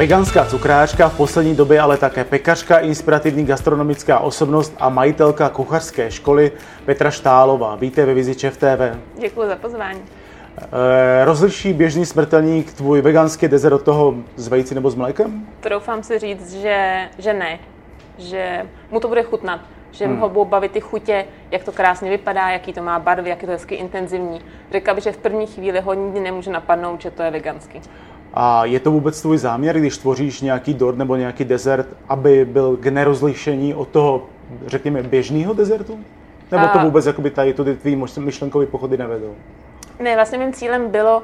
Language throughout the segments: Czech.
Veganská cukrářka, v poslední době ale také pekařka, inspirativní gastronomická osobnost a majitelka kuchařské školy Petra Štálová. Víte ve Vizi Čef TV. Děkuji za pozvání. E, rozliší běžný smrtelník tvůj veganský dezert od toho s vejci nebo s mlékem? Troufám si říct, že, že ne. Že mu to bude chutnat. Že hmm. ho budou bavit ty chutě, jak to krásně vypadá, jaký to má barvy, jak je to hezky intenzivní. Řekla bych, že v první chvíli ho nikdy nemůže napadnout, že to je veganský. A je to vůbec tvůj záměr, když tvoříš nějaký dort nebo nějaký dezert, aby byl k nerozlišení od toho, řekněme, běžného dezertu? Nebo to vůbec jakoby tady ty tvý myšlenkové pochody nevedou? Ne, vlastně mým cílem bylo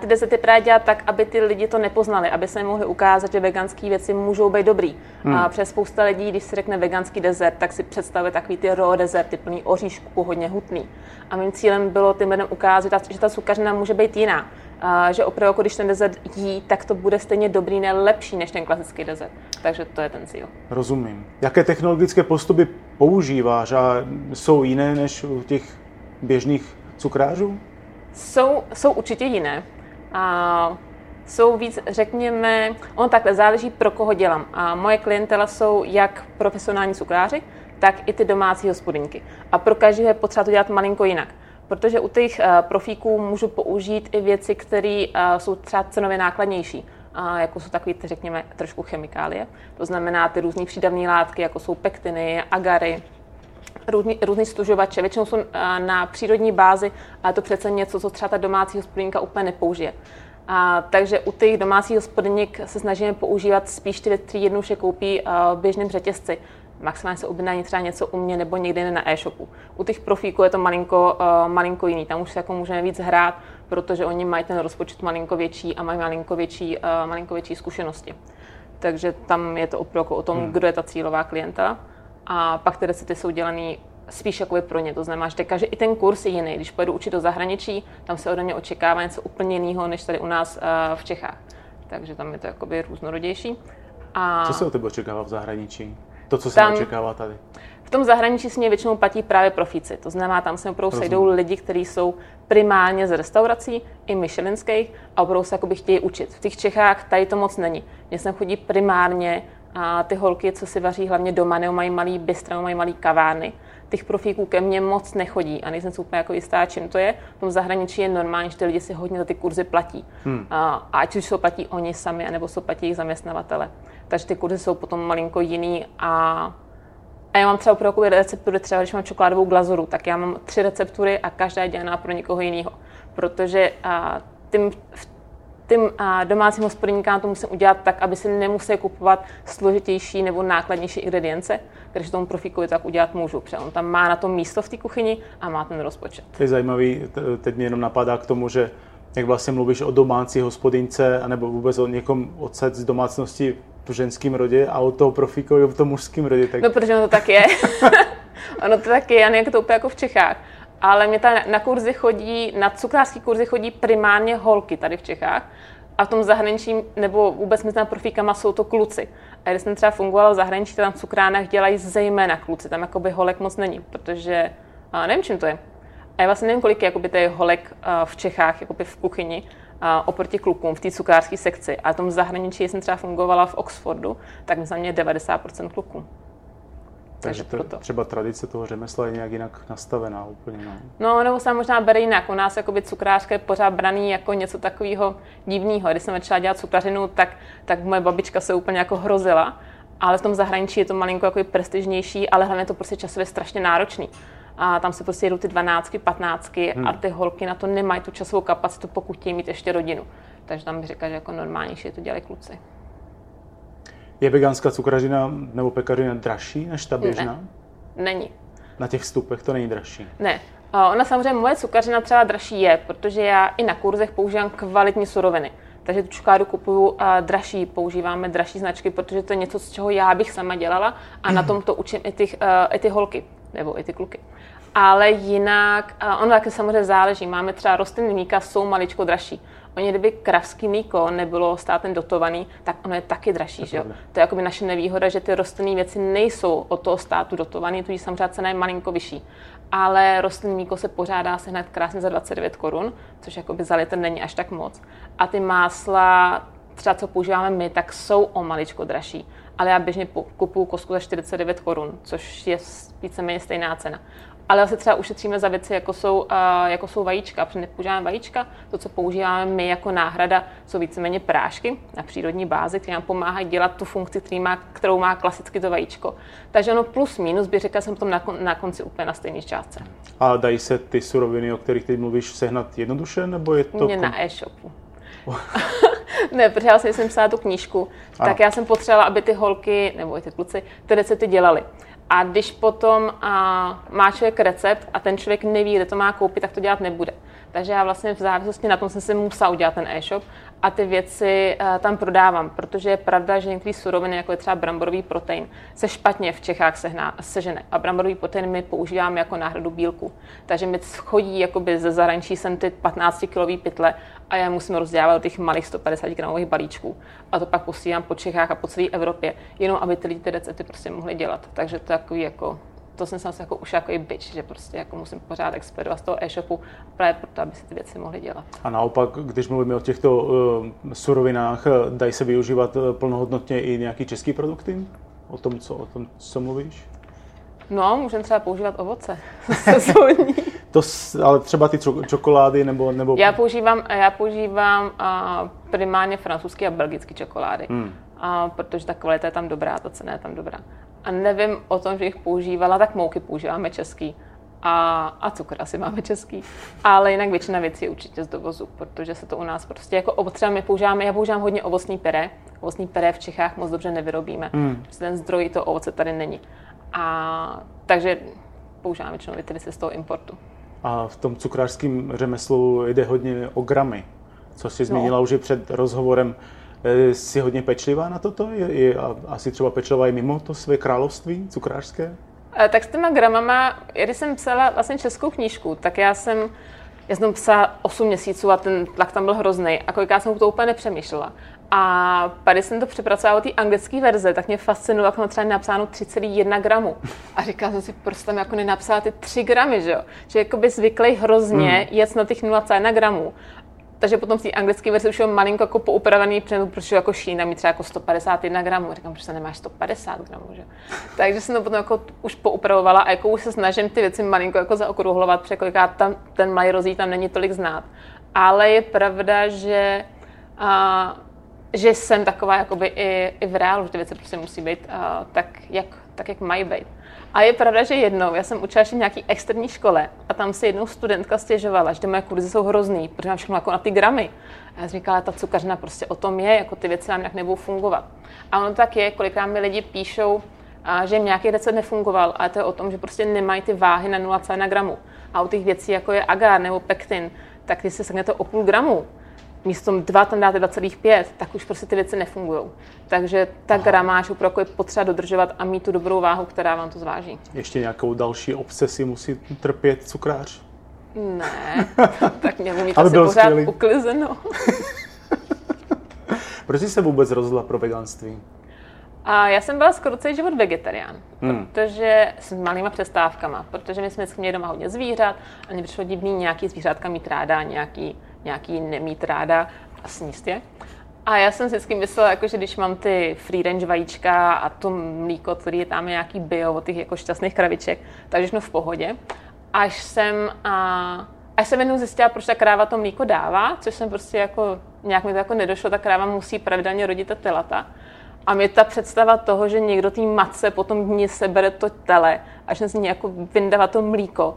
ty dezerty právě dělat tak, aby ty lidi to nepoznali, aby se mohli ukázat, že veganské věci můžou být dobrý. Hmm. A přes spousta lidí, když si řekne veganský dezert, tak si představuje takový ty raw dezerty, plný oříšku, hodně hutný. A mým cílem bylo tím lidem ukázat, že ta cukařina může být jiná. A že opravdu, jako když ten dezert jí, tak to bude stejně dobrý, ne lepší než ten klasický dezert. Takže to je ten cíl. Rozumím. Jaké technologické postupy používáš a jsou jiné než u těch běžných cukrářů? Jsou, jsou určitě jiné. A jsou víc, řekněme, on takhle záleží, pro koho dělám. A moje klientela jsou jak profesionální cukráři, tak i ty domácí hospodinky. A pro každého je potřeba to dělat malinko jinak. Protože u těch uh, profíků můžu použít i věci, které uh, jsou třeba cenově nákladnější, uh, jako jsou takové, řekněme, trošku chemikálie. To znamená ty různé přídavné látky, jako jsou pektiny, agary, různý, různý stužovače. Většinou jsou na přírodní bázi, ale to přece něco, co třeba ta domácí hospodinka úplně nepoužije. A, takže u těch domácích hospodyněk se snažíme používat spíš ty věci, které jednoduše koupí v běžném řetězci. Maximálně se objednají třeba něco u mě nebo někde na e-shopu. U těch profíků je to malinko, uh, malinko jiný. Tam už se jako můžeme víc hrát, protože oni mají ten rozpočet malinko větší a mají malinko větší, uh, malinko větší zkušenosti. Takže tam je to opravdu o tom, hmm. kdo je ta cílová klienta a pak ty recepty jsou dělané spíš jakoby pro ně. To znamená, že teďka, že i ten kurz je jiný. Když pojedu učit do zahraničí, tam se ode mě očekává něco úplně jiného, než tady u nás uh, v Čechách. Takže tam je to jakoby různorodější. A... Co se o tebe očekává v zahraničí? To, co se tam, očekává tady? V tom zahraničí si mě většinou platí právě profíci. To znamená, tam se opravdu sejdou lidi, kteří jsou primárně z restaurací, i myšelinských, a opravdu se jakoby chtějí učit. V těch Čechách tady to moc není. Mně sem chodí primárně a ty holky, co si vaří hlavně doma, nebo mají malý bystra, mají malý kavárny, těch profíků ke mně moc nechodí a nejsem si úplně jako jistá, čím to je. V tom zahraničí je normální, že ty lidi si hodně za ty kurzy platí. Hmm. A, ať už jsou platí oni sami, anebo jsou platí jejich zaměstnavatele. Takže ty kurzy jsou potom malinko jiný a a já mám třeba opravdu receptury, třeba když mám čokoládovou glazuru, tak já mám tři receptury a každá je dělaná pro někoho jiného. Protože a, tím, v tím domácím hospodníkám to musím udělat tak, aby si nemuseli kupovat složitější nebo nákladnější ingredience, když tomu profíkovi tak udělat můžu, protože on tam má na to místo v té kuchyni a má ten rozpočet. To je zajímavý, teď mě jenom napadá k tomu, že jak vlastně mluvíš o domácí hospodince, anebo vůbec o někom odset z domácnosti v ženském rodě a o toho profíkovi v tom mužském rodě. Tak... No, protože ono to tak je. ono to tak je, a jak to úplně jako v Čechách ale mě ta na kurzy chodí, na cukrářský kurzy chodí primárně holky tady v Čechách a v tom zahraničí, nebo vůbec mezi profíkama jsou to kluci. A když jsem třeba fungovala v zahraničí, tam v cukránách dělají zejména kluci, tam jakoby holek moc není, protože a nevím, čím to je. A já vlastně nevím, kolik je jakoby těch holek v Čechách jakoby v kuchyni, a oproti klukům v té cukrářské sekci. A v tom zahraničí jsem třeba fungovala v Oxfordu, tak za mě 90% kluků. Takže to, proto. třeba tradice toho řemesla je nějak jinak nastavená úplně. No, no nebo se možná bere jinak. U nás jakoby cukrářka je pořád braný jako něco takového divného. Když jsem začala dělat cukrařinu, tak, tak moje babička se úplně jako hrozila. Ale v tom zahraničí je to malinko jako prestižnější, ale hlavně to prostě časově strašně náročný. A tam se prostě jedou ty dvanáctky, patnáctky hmm. a ty holky na to nemají tu časovou kapacitu, pokud chtějí mít ještě rodinu. Takže tam bych řekla, že jako normálnější je to dělají kluci. Je veganská cukrařina nebo pekařina dražší než ta běžná? Ne. Není. Na těch vstupech to není dražší? Ne. Ona samozřejmě, moje cukrařina třeba dražší je, protože já i na kurzech používám kvalitní suroviny. Takže tu čokoládu kupuju a dražší, používáme dražší značky, protože to je něco, z čeho já bych sama dělala a na tom to učím i ty, uh, i ty holky, nebo i ty kluky. Ale jinak, ono taky samozřejmě záleží. Máme třeba rostlinný mlíka, jsou maličko dražší. Oni, kdyby kravský mlíko nebylo státem dotovaný, tak ono je taky dražší. Že jo? To je jako naše nevýhoda, že ty rostlinné věci nejsou od toho státu dotované, tudíž samozřejmě cena je malinko vyšší. Ale rostlinné mlíko se pořádá hned krásně za 29 korun, což jakoby za litr není až tak moc. A ty másla třeba co používáme my, tak jsou o maličko dražší. Ale já běžně kupuju kosku za 49 korun, což je víceméně stejná cena. Ale asi třeba ušetříme za věci, jako jsou, uh, jako jsou vajíčka. Protože nepoužíváme vajíčka, to, co používáme my jako náhrada, jsou víceméně prášky na přírodní bázi, které nám pomáhají dělat tu funkci, který má, kterou má klasicky to vajíčko. Takže ono plus minus by řekla jsem potom na, na konci úplně na stejné částce. A dají se ty suroviny, o kterých teď mluvíš, sehnat jednoduše, nebo je to... Mě na e-shopu. ne, protože já jsem psala tu knížku, ano. tak já jsem potřebovala, aby ty holky, nebo i ty kluci, ty recepty dělali. A když potom a, má člověk recept a ten člověk neví, kde to má koupit, tak to dělat nebude. Takže já vlastně v závislosti na tom jsem si musela udělat ten e-shop a ty věci uh, tam prodávám, protože je pravda, že některé suroviny, jako je třeba bramborový protein, se špatně v Čechách sehná, sežene. A bramborový protein my používáme jako náhradu bílku. Takže mi chodí jakoby ze zahraničí sem ty 15 kg pytle a já musím rozdělávat do těch malých 150 gramových balíčků. A to pak posílám po Čechách a po celé Evropě, jenom aby ty lidi ty recepty prostě mohli dělat. Takže to je takový jako to jsem se jako už jako i byč, že prostě jako musím pořád expedovat z toho e-shopu právě proto, aby si ty věci mohly dělat. A naopak, když mluvíme o těchto uh, surovinách, dají se využívat eh, plnohodnotně i nějaký český produkty? O tom, co, o tom, co mluvíš? No, můžeme třeba používat ovoce to, ale třeba ty čokolády nebo... nebo... Já používám, já používám uh, primárně francouzské a belgické čokolády, hmm. uh, protože ta kvalita je tam dobrá, ta cena je tam dobrá a nevím o tom, že jich používala, tak mouky používáme český a, a cukr asi máme český, ale jinak většina věcí je určitě z dovozu, protože se to u nás prostě jako třeba my používáme, já používám hodně ovocný pere, ovocný pere v Čechách moc dobře nevyrobíme, hmm. protože ten zdroj to ovoce tady není. A takže používáme většinou ty věci z toho importu. A v tom cukrářském řemeslu jde hodně o gramy, co jsi zmínila no. už před rozhovorem. Eh, jsi hodně pečlivá na toto? Je, je asi třeba pečlivá i mimo to své království cukrářské? Eh, tak s těma gramama, když jsem psala vlastně českou knížku, tak já jsem já jsem psala 8 měsíců a ten tlak tam byl hrozný. A kolikrát jsem to úplně nepřemýšlela. A pak, když jsem to přepracovala té anglické verze, tak mě fascinovalo, jak mám třeba napsáno 3,1 gramu. A říkala jsem si, proč tam jako nenapsala ty 3 gramy, že jo? Že jako by zvyklý hrozně hmm. jet na těch 0,1 gramů takže potom v té anglické verzi už je malinko jako poupravený, protože jako šína mi třeba jako 151 gramů. Říkám, proč se nemáš 150 gramů, že? Takže jsem to potom jako už poupravovala a jako už se snažím ty věci malinko jako zaokrouhlovat, protože kolikrát tam ten malý rozí tam není tolik znát. Ale je pravda, že a, že jsem taková jakoby i, i v reálu, že ty věci prostě musí být a, tak, jak, tak, jak mají být. A je pravda, že jednou, já jsem učila ještě v nějaký externí škole a tam se jednou studentka stěžovala, že ty moje kurzy jsou hrozný, protože mám všechno jako na ty gramy. A já jsem říkala, ta cukařina prostě o tom je, jako ty věci nám nějak nebudou fungovat. A ono tak je, kolikrát mi lidi píšou, a že jim nějaký recept nefungoval, ale to je o tom, že prostě nemají ty váhy na 0,1 gramu. A u těch věcí, jako je agar nebo pektin, tak když se seknete o půl gramu, místo 2 tam dáte 2,5, tak už prostě ty věci nefungují. Takže ta gramáž opravdu je potřeba dodržovat a mít tu dobrou váhu, která vám to zváží. Ještě nějakou další obsesi musí trpět cukrář? Ne, tak měl mít asi pořád skvělý. uklizeno. Proč jsi se vůbec rozhodla pro veganství? A já jsem byla skoro celý život vegetarián, hmm. protože s malýma přestávkama, protože my jsme měli doma hodně zvířat a mě přišlo divný nějaký zvířátka mít ráda, nějaký nějaký nemít ráda a sníst je. A já jsem si vždycky myslela, jako, že když mám ty free range vajíčka a to mlíko, který je tam nějaký bio od těch jako šťastných kraviček, takže všechno v pohodě. Až jsem, a, až jsem jednou zjistila, proč ta kráva to mlíko dává, což jsem prostě jako, nějak mi to jako nedošlo, ta kráva musí pravidelně rodit ta telata. A mě ta představa toho, že někdo té matce potom dní sebere to tele, až se z ní jako vyndává to mlíko,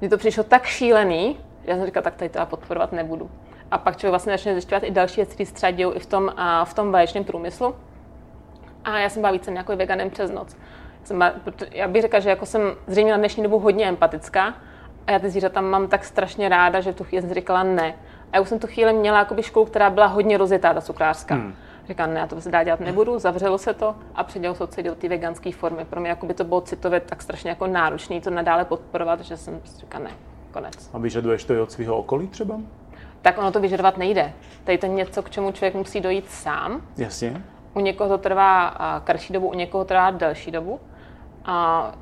mně to přišlo tak šílený, já jsem říkala, tak tady to podporovat nebudu. A pak člověk vlastně začne zjišťovat i další věci, které se i v tom, a v tom vaječném průmyslu. A já jsem byla více nějakou veganem přes noc. Jsem já bych řekla, že jako jsem zřejmě na dnešní dobu hodně empatická a já ty zvířata mám tak strašně ráda, že tu chvíli jsem říkala ne. A já už jsem tu chvíli měla jakoby školu, která byla hodně rozjetá, ta cukrářská. Hmm. Říkám, ne, já to se dá dělat nebudu, zavřelo se to a předělo se do té veganské formy. Pro mě jako by to bylo citově tak strašně jako náročné to nadále podporovat, že jsem říkala ne, konec. A vyžaduješ to i od svého okolí třeba? Tak ono to vyžadovat nejde. Tady to je něco, k čemu člověk musí dojít sám. Jasně. U někoho to trvá kratší dobu, u někoho trvá delší dobu. A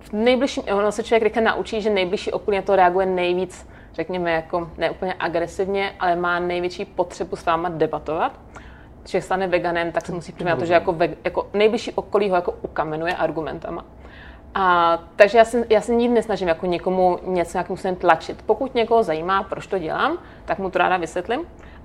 v nejbližším, ono se člověk rychle naučí, že nejbližší okolí to reaguje nejvíc, řekněme, jako ne úplně agresivně, ale má největší potřebu s váma debatovat. člověk stane veganem, tak se musí přimět to, že jako, ve, jako nejbližší okolí ho jako ukamenuje argumentama. A, takže já se, já se nikdy nesnažím jako někomu něco nějakým způsobem tlačit. Pokud někoho zajímá, proč to dělám, tak mu to ráda vysvětlím.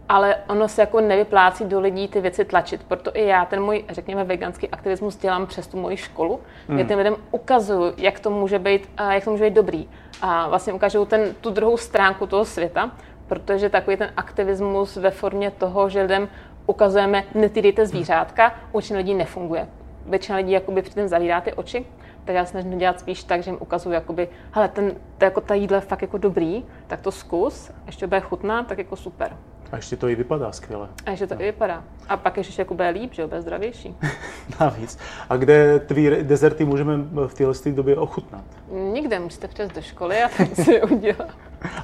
Ale ono se jako nevyplácí do lidí ty věci tlačit. Proto i já ten můj, řekněme, veganský aktivismus dělám přes tu moji školu, hmm. kde těm lidem ukazuju, jak to může být, jak to může být dobrý. A vlastně ukážu ten, tu druhou stránku toho světa, protože takový ten aktivismus ve formě toho, že lidem ukazujeme, netýdejte zvířátka, u lidí nefunguje. Většina lidí jakoby předtím zavírá ty oči tak já snažím dělat spíš tak, že jim ukazuju, jakoby, hele, ten, to, jako ta jídla je fakt jako dobrý, tak to zkus, ještě bude chutná, tak jako super. A ještě to i vypadá skvěle. A ještě to no. i vypadá. A pak ještě jako bude líp, že jo, bude zdravější. Navíc. A kde tvý dezerty můžeme v téhle době ochutnat? Nikde, musíte přes do školy a tam si je udělat.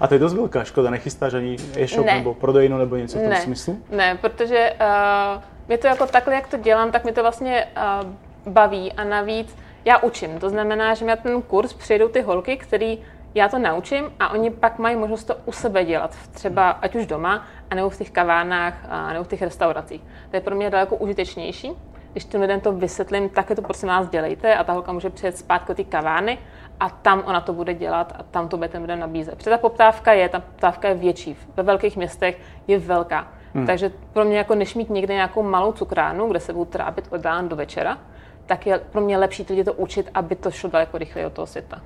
A to je dost velká škoda, nechystáš ani e-shop ne. nebo prodejnu nebo něco v tom ne. smyslu? Ne, protože uh, mě to jako takhle, jak to dělám, tak mi to vlastně uh, baví a navíc já učím. To znamená, že na ten kurz přijdou ty holky, který já to naučím a oni pak mají možnost to u sebe dělat, třeba ať už doma, anebo v těch kavárnách, a nebo v těch restauracích. To je pro mě daleko užitečnější. Když těm lidem to vysvětlím, tak je to prosím vás dělejte a ta holka může přijet zpátky do té kavárny a tam ona to bude dělat a tam to bude ten lidem nabízet. Protože ta poptávka je, ta poptávka je větší. Ve velkých městech je velká. Hmm. Takže pro mě jako než mít někde nějakou malou cukrárnu, kde se budu trápit od rána do večera, tak je pro mě lepší lidi to učit, aby to šlo daleko rychleji od toho světa.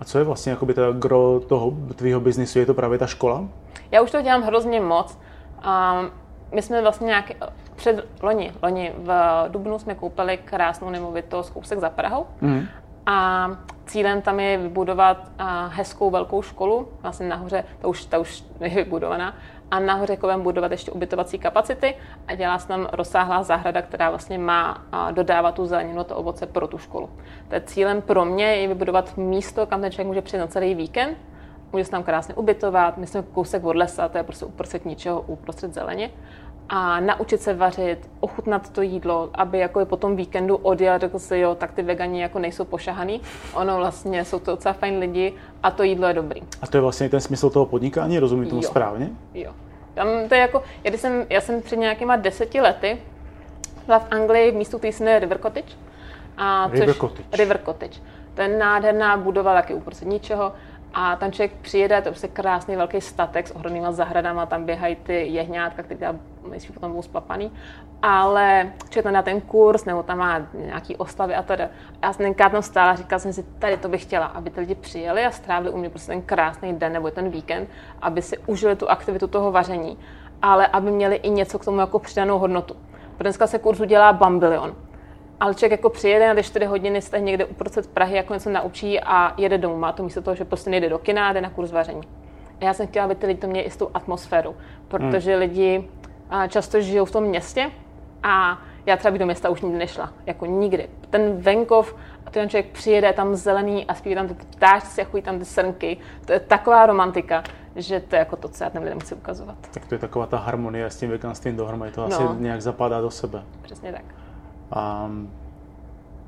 A co je vlastně jakoby ta gro toho tvýho biznisu? Je to právě ta škola? Já už to dělám hrozně moc. Um, my jsme vlastně nějak před loni, loni v Dubnu jsme koupili krásnou nemovitost kousek za Prahou. Mm. A cílem tam je vybudovat hezkou velkou školu, vlastně nahoře, ta už, ta už je vybudovaná, a nahoře budeme budovat ještě ubytovací kapacity a dělá se tam rozsáhlá zahrada, která vlastně má dodávat tu zeleninu, to ovoce pro tu školu. To je cílem pro mě je vybudovat místo, kam ten člověk může přijít na celý víkend, může se tam krásně ubytovat, my jsme kousek od lesa, to je prostě uprostřed ničeho, uprostřed zeleně a naučit se vařit, ochutnat to jídlo, aby jako je po tom víkendu odjel, řekl si, jo, tak ty vegani jako nejsou pošahaný. Ono vlastně jsou to docela fajn lidi a to jídlo je dobrý. A to je vlastně ten smysl toho podnikání, rozumím tomu jo. správně? Jo. Tam to je jako, já jsem, já jsem před nějakýma deseti lety byla v Anglii v místu, který se River Cottage. A River což, Cottage. River Cottage. To je nádherná budova, taky uprostřed ničeho. A ten člověk přijede, to je prostě krásný velký statek s ohromnýma zahradama, tam běhají ty jehňátka, které tam myslím, potom budou spapaný. Ale člověk na ten kurz, nebo tam má nějaký oslavy a teda. Já jsem tenkrát tam stála a říkala jsem si, tady to bych chtěla, aby ty lidi přijeli a strávili u mě prostě ten krásný den nebo ten víkend, aby si užili tu aktivitu toho vaření, ale aby měli i něco k tomu jako přidanou hodnotu. Dneska se kurzu dělá bambilion ale člověk jako přijede na 4 hodiny, jste někde uprostřed Prahy, jako něco naučí a jede domů. Má to místo toho, že prostě nejde do kina, jde na kurz vaření. A já jsem chtěla, aby ty lidi to měli i s tou atmosféru, protože hmm. lidi často žijou v tom městě a já třeba do města už nikdy nešla, jako nikdy. Ten venkov, a ten člověk přijede tam zelený a zpívá tam ty ptáčci a chodí tam ty srnky, to je taková romantika, že to je jako to, co já těm lidem chci ukazovat. Tak to je taková ta harmonie s tím veganstvím dohromady, to no. asi nějak zapadá do sebe. Přesně tak. A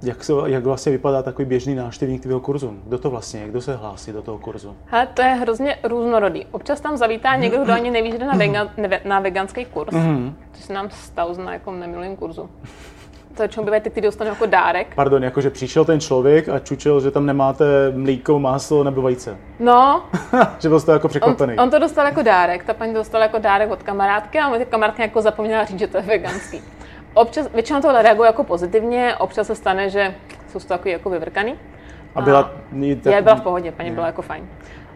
jak, se, jak vlastně vypadá takový běžný návštěvník tvého kurzu? Kdo to vlastně je? Kdo se hlásí do toho kurzu? Hele, to je hrozně různorodý. Občas tam zavítá někdo, kdo ani neví, že jde na, vegan, na veganský kurz, mm-hmm. což se nám stalo na jako neminulém kurzu. To čemu bývají ty, kteří dostanou jako dárek. Pardon, jakože přišel ten člověk a čučil, že tam nemáte mlíko, máslo nebo vejce. No. že byl to jako překvapený. On, on, to dostal jako dárek, ta paní dostala jako dárek od kamarádky a moje kamarádka jako zapomněla říct, že to je veganský. Občas, většinou to reaguje jako pozitivně, občas se stane, že jsou to takový jako vyvrkaný. A byla... A, já byla v pohodě, paní byla jako fajn.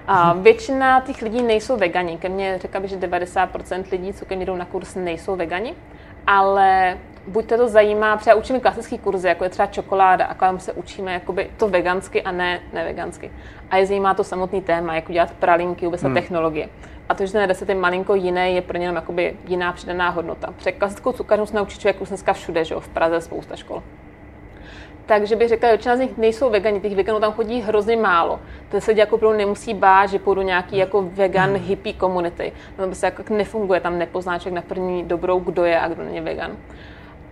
A většina těch lidí nejsou vegani. Ke mně řekla bych, že 90% lidí, co ke mně jdou na kurz, nejsou vegani. Ale buď to zajímá, třeba učíme klasický kurzy, jako je třeba čokoláda, a tam se učíme jakoby to vegansky a ne nevegansky. A je zajímá to samotný téma, jak udělat pralinky, vůbec hmm. technologie. A to, že ten recept je malinko jiný, je pro ně jakoby jiná přidaná hodnota. Před klasickou cukařnou se naučí člověk už dneska všude, že jo, v Praze spousta škol. Takže bych řekla, že většina z nich nejsou vegani, těch veganů tam chodí hrozně málo. To se jako opravdu nemusí bát, že půjdu nějaký jako vegan hippie komunity. No, to se jako nefunguje, tam nepozná člověk na první dobrou, kdo je a kdo není vegan.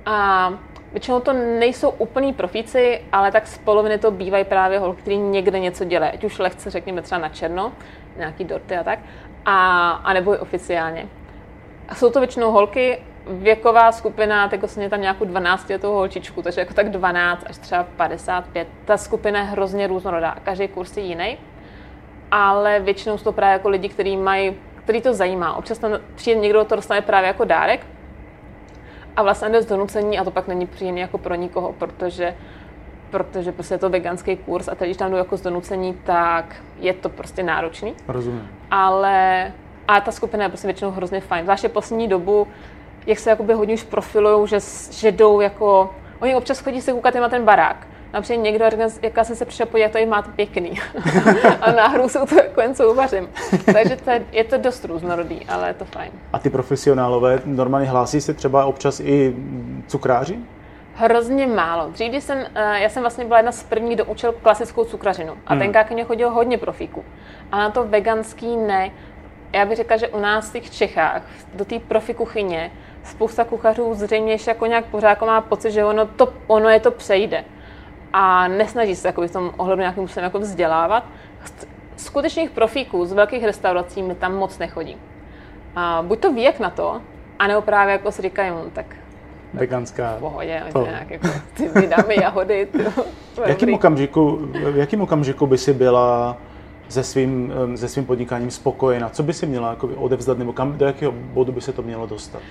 A většinou to nejsou úplní profíci, ale tak z poloviny to bývají právě holky, kteří někde něco dělají, ať už lehce řekněme třeba na černo, nějaký dorty a tak, a, a nebo i oficiálně. A jsou to většinou holky, věková skupina, jako jsem tam nějakou 12 letou holčičku, takže jako tak 12 až třeba 55. Ta skupina je hrozně různorodá, každý kurz je jiný, ale většinou jsou to právě jako lidi, kteří mají, který to zajímá. Občas tam přijde někdo, to dostane právě jako dárek a vlastně jde z donucení a to pak není příjemné jako pro nikoho, protože protože prostě je to veganský kurz a teď, když tam jdu jako z donucení, tak je to prostě náročný. Rozumím. Ale a ta skupina je prostě většinou hrozně fajn. Zvláště poslední dobu, jak se jakoby hodně už profilují, že, že jdou jako... Oni občas chodí se koukat na ten barák. Například někdo řekne, jaká jsem se přišel podívat, to máte pěkný. a náhodou jsou to jako jen souvařím. Takže to je, je, to dost různorodý, ale je to fajn. A ty profesionálové normálně hlásí se třeba občas i cukráři? Hrozně málo. Dřív, když jsem, eh, já jsem vlastně byla jedna z prvních, kdo učil klasickou cukrařinu. A hmm. tenkrát ke mně chodilo hodně profíků. A na to veganský ne. Já bych řekla, že u nás v těch Čechách, do té profi kuchyně, spousta kuchařů zřejmě ještě jako nějak pořád jako má pocit, že ono, to, ono je to přejde. A nesnaží se jako v tom ohledu nějakým způsobem jako vzdělávat. Skutečných profíků z velkých restaurací mi tam moc nechodí. A buď to jak na to, anebo právě jako si říkají, no, tak veganská. V pohodě, to. nějak jako ty, dámy jahody. V jakým okamžiku, v jakým okamžiku by si byla se svým, se svým podnikáním spokojená? Co by si měla jako odevzdat, nebo kam, do jakého bodu by se to mělo dostat?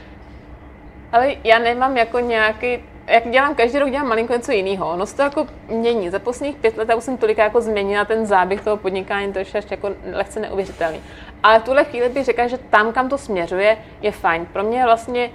Ale já nemám jako nějaký, jak dělám, každý rok dělám malinko něco jiného. Ono se to jako mění. Za posledních pět let už jsem tolik jako změnila ten záběh toho podnikání, to je ještě jako lehce neuvěřitelný. Ale v tuhle chvíli bych řekla, že tam, kam to směřuje, je fajn. Pro mě vlastně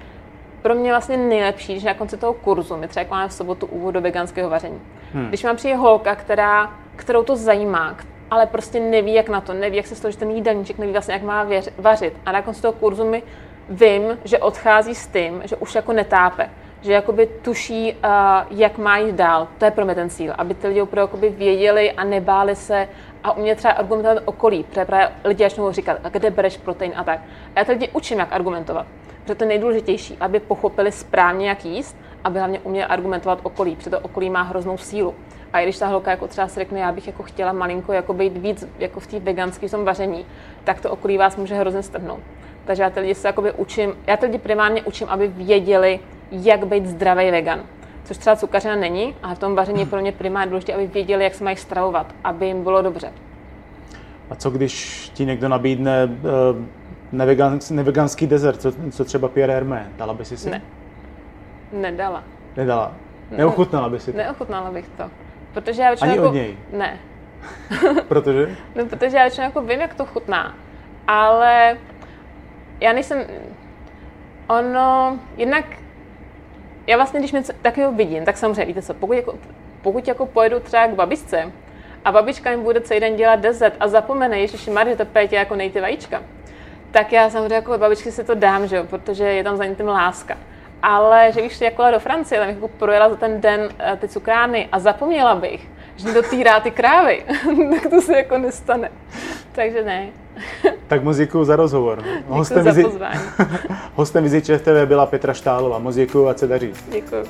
pro mě vlastně nejlepší, že na konci toho kurzu, my třeba jako máme v sobotu úvod do veganského vaření. Hmm. Když mám přijde holka, která, kterou to zajímá, ale prostě neví, jak na to, neví, jak se složí ten jídelníček, neví vlastně, jak má věř, vařit. A na konci toho kurzu mi vím, že odchází s tím, že už jako netápe, že jakoby tuší, uh, jak má jít dál. To je pro mě ten cíl, aby ty lidi opravdu věděli a nebáli se a umět třeba argumentovat okolí, protože právě lidi začnou říkat, a kde bereš protein a tak. A já ty lidi učím, jak argumentovat. Protože to je nejdůležitější, aby pochopili správně, jak jíst, aby hlavně uměli argumentovat okolí, protože to okolí má hroznou sílu. A i když ta holka jako třeba si řekne, já bych jako chtěla malinko jako být víc jako v té veganské tom vaření, tak to okolí vás může hrozně strhnout. Takže já ty lidi se jakoby učím, já ty lidi primárně učím, aby věděli, jak být zdravý vegan. Což třeba cukařina není, a v tom vaření je pro mě primárně důležité, aby věděli, jak se mají stravovat, aby jim bylo dobře. A co když ti někdo nabídne uh, neveganský, neveganský dezert, co, co třeba Pierre Hermé, dala by si si? Ne. Nedala. Nedala. Neochutnala by si to? Neochutnala bych to. Protože já Ani jako... od něj? Ne. protože? No, protože já většinou jako vím, jak to chutná. Ale já nejsem... Ono, jednak já vlastně, když něco takového vidím, tak samozřejmě, víte co, pokud jako, pokud jako pojedu třeba k babičce a babička mi bude celý den dělat dezert a zapomene, Ježiši Marie, to pétě jako nejty vajíčka, tak já samozřejmě jako babičky si to dám, že jo, protože je tam za tím láska. Ale že bych jako do Francie, tam bych jako projela za ten den eh, ty cukrárny a zapomněla bych, že někdo týrá ty krávy, tak to se jako nestane. Takže ne. Tak moc děkuji za rozhovor. Hostem za vizi... Hostem Vizi ČTV byla Petra Štálová. Moc děkuji a se daří. Děkuji.